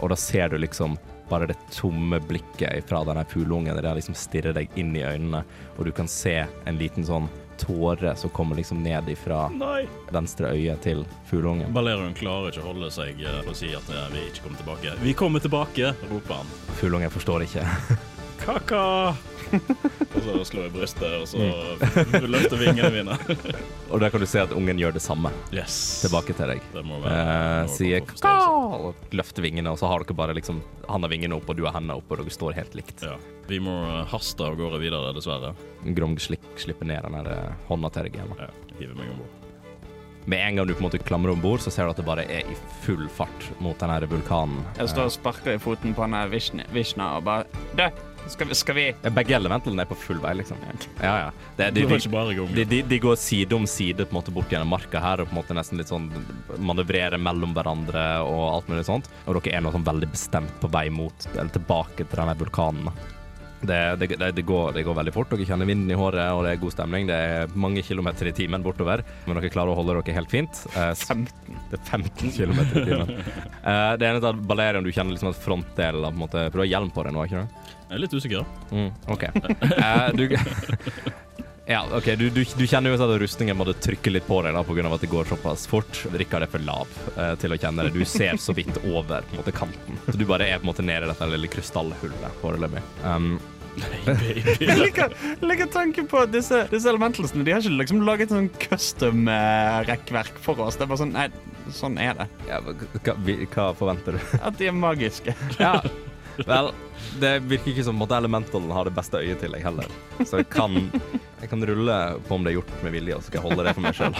S2: og da ser du liksom bare det tomme blikket fra denne fugleungen. Det liksom stirrer deg inn i øynene, og du kan se en liten sånn tåre som kommer liksom ned ifra
S1: Nei.
S2: venstre øye til fugleungen.
S4: Balerion klarer ikke å holde seg og si at eh, vi ikke kommer tilbake. Vi kommer tilbake, roper han.
S2: Fugleungen forstår ikke.
S4: Kaka! og så slår jeg brystet, og så løfter vingene mine.
S2: Og der kan du se at ungen gjør det samme
S4: Yes.
S2: tilbake til deg.
S4: Det må være
S2: Eh, sier
S4: kaka
S2: og løfter vingene, og så har dere bare liksom Han har vingene opp, og du har hendene opp, og dere står helt likt.
S4: Ja. Vi må eh, haste av gårde videre, dessverre.
S2: Grong slik, slipper ned den der eh, hånda til deg igjen.
S4: Ja, hiver meg om bord.
S2: Med en gang du på en måte klamrer om bord, så ser du at det bare er i full fart mot den vulkanen.
S3: Jeg står og sparker i foten på han Vishna, Vishna og bare Dø! Skal vi, skal vi
S2: Begge elementene er på full vei, liksom. Ja, ja. Det,
S4: Det
S2: de, de, de, de, de går side om side på en måte bort gjennom marka her, og på en måte nesten litt sånn manøvrerer mellom hverandre og alt mulig sånt. Og dere er nå sånn veldig bestemt på vei mot, eller tilbake til denne vulkanen. Det, det, det, det, går, det går veldig fort. Dere kjenner vinden i håret, og det er god stemning. Det er mange kilometer i timen bortover, men dere klarer å holde dere helt fint. Eh,
S3: 15?
S2: Det er 15 km i timen. Eh, det en er Balerion, du kjenner liksom at frontdelen av på en måte, For du har hjelm på deg nå, ikke sant?
S4: Jeg er litt usikker.
S2: Mm, OK. uh, du, ja, okay. du, du, du kjenner jo at rustningen måtte trykke litt på deg da, pga. at det går såpass fort. Rikard er for lav uh, til å kjenne det. Du ser så vidt over på en måte, kanten. Så du bare er på en måte nede i dette lille krystallhullet foreløpig. Um,
S3: Jeg liker, jeg liker tanken på at disse, disse elementalsene De har ikke liksom laget sånn custom eh, for oss. Det er bare sånn Nei, sånn er det.
S2: ja, hva, hva forventer du?
S3: At de er magiske.
S2: Ja, vel Det virker ikke som at Elementalen har det beste øyet til deg heller. Så jeg kan, jeg kan rulle på om det er gjort med vilje, og så skal jeg holde det for meg sjøl.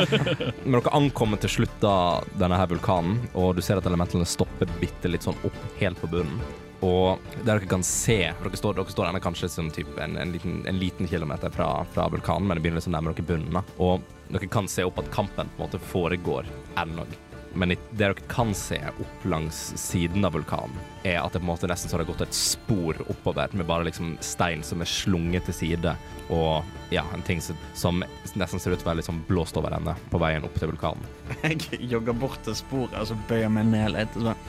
S2: Men dere ankommer til slutt da denne her vulkanen, og du ser at elementalene stopper bitte litt sånn opp helt på bunnen. Og der dere kan se Dere står, dere står ennå kanskje som typ en, en, liten, en liten kilometer fra, fra vulkanen, men det begynner liksom å nærme dere bunnen. Og dere kan se opp at kampen på en måte foregår ennå. Men det dere kan se opp langs siden av vulkanen, er at det på en måte nesten så har gått et spor oppover med bare liksom stein som er slunget til side, og ja, en ting som, som nesten ser ut til å være litt sånn blåst over ende på veien opp til vulkanen.
S3: Jeg jogger bort til sporet og så bøyer meg ned litt. Sånn.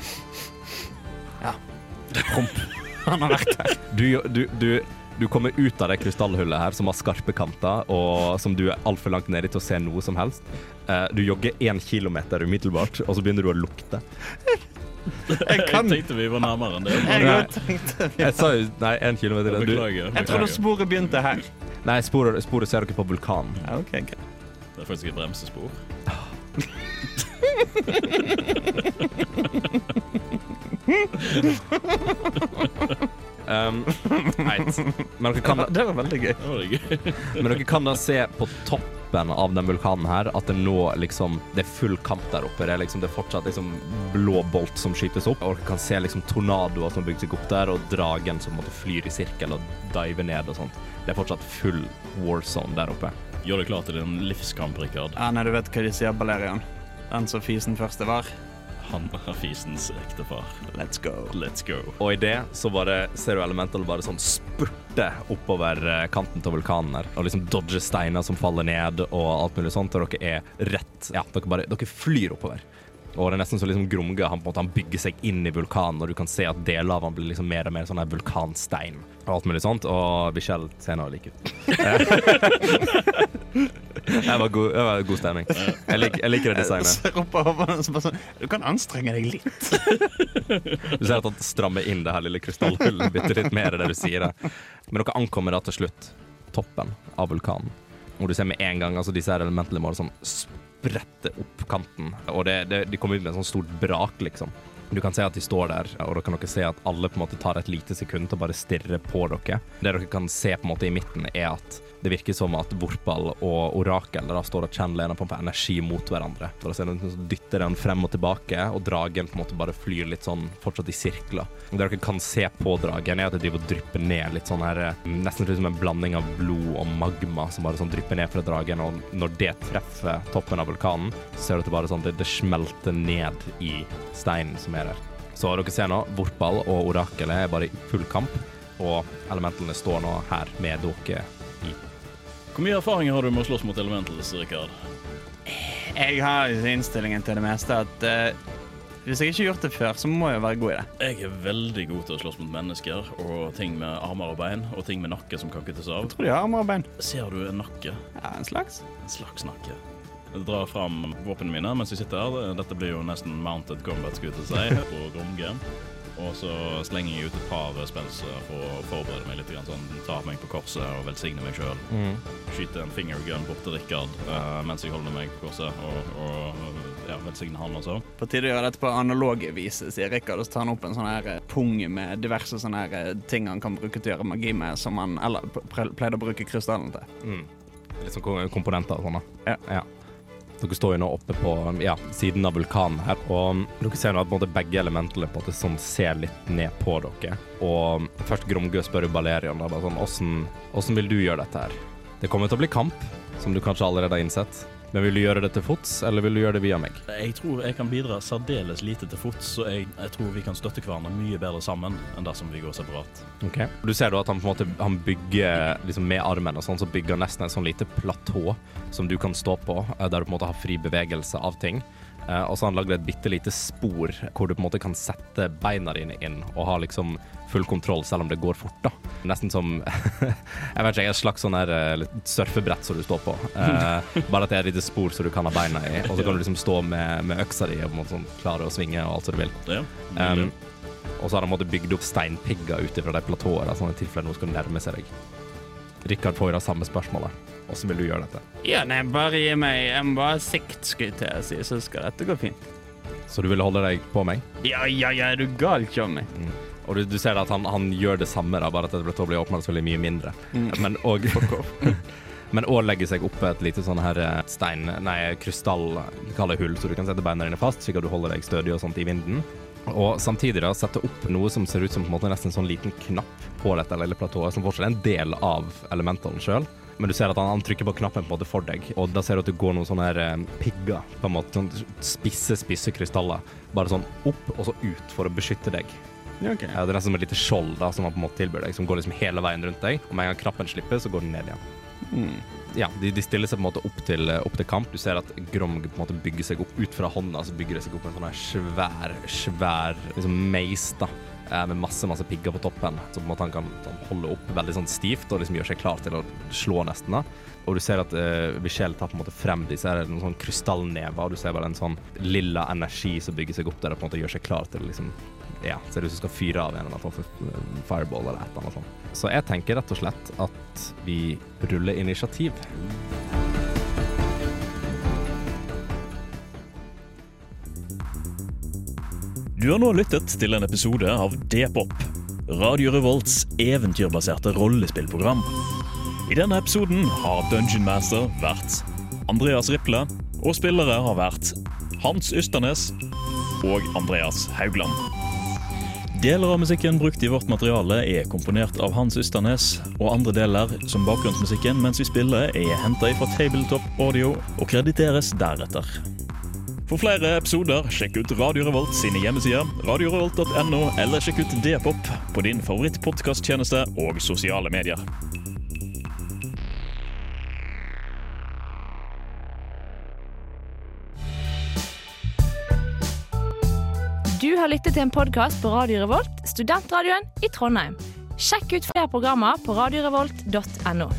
S3: Ja. Promp. Han har vært her.
S2: Du, du, du, du kommer ut av det krystallhullet her som har skarpe kanter, og som du er altfor langt nedi til å se noe som helst. Eh, du jogger én kilometer umiddelbart, og så begynner du å lukte.
S3: Jeg kan
S4: Jeg tenkte vi var nærmere enn det.
S3: Jeg
S2: Nei. Jeg sa jo Nei, én kilometer. Jeg
S4: Beklager.
S3: Jeg trodde sporet begynte her.
S2: nei, sporet, sporet ser dere på vulkanen.
S3: Ja, okay, greit.
S4: Det er faktisk et bremsespor.
S2: Um, nei, men dere kan
S3: Det var veldig gøy.
S2: Men dere kan da se på toppen av den vulkanen her at det nå liksom Det er full kamp der oppe. Det er liksom det er fortsatt liksom blå bolt som skytes opp. Og dere kan se liksom tornadoer som bygger seg opp der, og dragen som måtte flyr i sirkel og dive ned og sånt. Det er fortsatt full war zone der oppe.
S4: Gjør deg klar til en livskamp, Rikard.
S3: Ja, nei, du vet hva de sier, Balerian. Den som fisen første var.
S4: Han er fisens ektefar.
S3: Let's go.
S4: Let's go.
S2: Og i det så bare ser du Elemental bare sånn spurte oppover eh, kanten til vulkanen her. Og liksom dodge steiner som faller ned og alt mulig sånt. Og dere er rett Ja, dere bare Dere flyr oppover. Og det er nesten så liksom Grumge han han bygger seg inn i vulkanen, og du kan se at deler av han blir liksom mer og mer sånn her vulkanstein. Og alt mulig sånt. Og Michelle ser nå like ut. Det var god, det var god stemning. Jeg, lik, jeg liker det designet.
S3: Sånn Du kan anstrenge deg litt.
S2: Du ser at han strammer inn det her lille krystallhullet bitte litt mer det du sier. det. Men dere ankommer da til slutt toppen av vulkanen. Og du ser med en gang altså disse elementene bare sånn sprette opp kanten. Og det, det, de kommer ut med et sånt stort brak, liksom. Du kan se at de står der, og da kan dere se at alle på en måte tar et lite sekund til å bare stirre på dere. Det dere kan se på en måte i midten, er at det virker som at Vorpal og Orakel da står og kjenner på, på energi mot hverandre. For å se den som dytter den frem og tilbake, og dragen på en måte bare flyr litt sånn fortsatt i sirkler. Det dere kan se på dragen, er at det driver og drypper ned litt sånn her eh, Nesten som en blanding av blod og magma som bare sånn drypper ned fra dragen. Og når det treffer toppen av vulkanen, så ser du at det bare sånn det, det smelter ned i steinen som er der. Så dere ser nå, Vorpal og Orakelet er bare i full kamp, og elementene står nå her med dere
S4: Hvor mye erfaring har du med å slåss mot elementals, Rikard?
S3: Jeg har innstillingen til det meste at uh, hvis jeg ikke har gjort det før, så må jeg være god i det.
S4: Jeg er veldig god til å slåss mot mennesker og ting med armer og bein, og ting med nakke som kan kuttes av.
S3: Jeg tror de har armer og bein.
S4: Ser du en nakke?
S3: Ja, en slags.
S4: En slags nakke. Jeg drar fram våpnene mine mens jeg sitter her. Dette blir jo nesten mounted combat, skulle jeg til å si, på Gromge. Og så slenger jeg ut et par spells for å forberede meg litt. Grann, sånn, ta meg på korset og velsigne meg sjøl. Skyte en fingergun bort til Rikard uh, mens jeg holder meg på korset, og, og ja, velsigne han også.
S3: På tide å gjøre dette på analoge vis, sier Rikard. Og så tar han opp en sånn her eh, pung med diverse sånne her eh, ting han kan bruke til å gjøre magi med, som han eller pleide å bruke krystallen til.
S2: Mm. Litt sånn komponenter og sånn, da.
S3: Ja.
S2: Dere står jo nå oppe på ja, siden av vulkanen her, og dere ser nå at måte, begge elementene på en sånn ser litt ned på dere. Og først Gromgø spør jo Balerion da, bare sånn, «Åssen- åssen vil du gjøre dette her? Det kommer til å bli kamp, som du kanskje allerede har innsett. Men vil du gjøre det til fots, eller vil du gjøre det via meg?
S4: Jeg tror jeg kan bidra særdeles lite til fots, så jeg, jeg tror vi kan støtte hverandre mye bedre sammen enn dersom vi går separat. Ok.
S2: Du ser da at han på en måte han bygger liksom med armen og sånn, så bygger nesten et sånn lite platå som du kan stå på, eh, der du på en måte har fri bevegelse av ting. Eh, og så har han lagd et bitte lite spor hvor du på en måte kan sette beina dine inn og ha liksom full kontroll selv om det går fort, da. Nesten som jeg vet ikke, et slags sånn her eh, surfebrett som du står på. Eh, bare at det er et lite spor som du kan ha beina i, og så kan du liksom stå med, med øksa di og på en måte sånn klare å svinge og alt som du vil.
S4: Ja,
S2: Um, og så har han bygd opp steinpigger ut fra de platåene, sånn i tilfelle noen skal nærme seg deg. Rikard får jo det samme spørsmålet. Hvordan vil du gjøre dette?
S3: Ja, nei, bare gi meg Jeg må bare sikt, skulle jeg til å si, så skal dette gå fint.
S2: Så du vil holde deg på meg?
S3: Ja, ja, ja, er du gal, Tjommi?
S2: Og du, du ser at han, han gjør det samme, da, bare at dette blir åpnet veldig mye mindre. Men og Men òg legger seg opp et lite sånn her eh, stein, nei, krystall, kall det hull, så du kan sette beina dine fast, slik at du holder deg stødig og sånt i vinden. Og samtidig da sette opp noe som ser ut som på en måte nesten en sånn liten knapp på dette lille platået, som fortsatt er en del av elementalen sjøl. Men du ser at han, han, trykker på knappen på en måte for deg, og da ser du at det går noen sånne her, eh, pigger, på en måte, sånn spisse, spisse krystaller, bare sånn opp og så ut for å beskytte deg.
S3: Ja, ok.
S2: Ja, det er nesten som et lite skjold da, som han på en måte tilbyr deg, som går liksom hele veien rundt deg, og med en gang knappen slipper, så går den ned igjen.
S3: Mm.
S2: Ja, de, de stiller seg på en måte opp til, opp til kamp. Du ser at Gromg på en måte bygger seg opp ut fra hånda, så bygger det seg opp en sånn her svær, svær liksom meis da, eh, med masse, masse pigger på toppen. Så på en måte han kan sånn, holde opp veldig sånn stivt og liksom gjøre seg klar til å slå nesten da. Og du ser at uh, Michelle tar på en måte frem disse her, noen sånn krystallnever, og du ser bare en sånn lilla energi som bygger seg opp der og på en måte gjør seg klar til liksom ja, ser ut som skal fyre av en eller annen for eh, fireball eller et eller annet sånt. Så jeg tenker rett og slett at vi ruller initiativ.
S4: Du har nå lyttet til en episode av D-pop, Radio Revolts eventyrbaserte rollespillprogram. I denne episoden har Dungeon Master vært Andreas Riple, og spillere har vært Hans Ysternes og Andreas Haugland. Deler av musikken brukt i vårt materiale er komponert av Hans Ysternes, og andre deler, som bakgrunnsmusikken mens vi spiller, er henta fra Tabletop Audio og krediteres deretter. For flere episoder, sjekk ut Radio Revolt sine hjemmesider, radiorevolt.no, eller sjekk ut D-pop på din favorittpodkasttjeneste og sosiale medier.
S5: Du har lyttet til en podkast på Radio Revolt, studentradioen i Trondheim. Sjekk ut flere programmer på radiorevolt.no.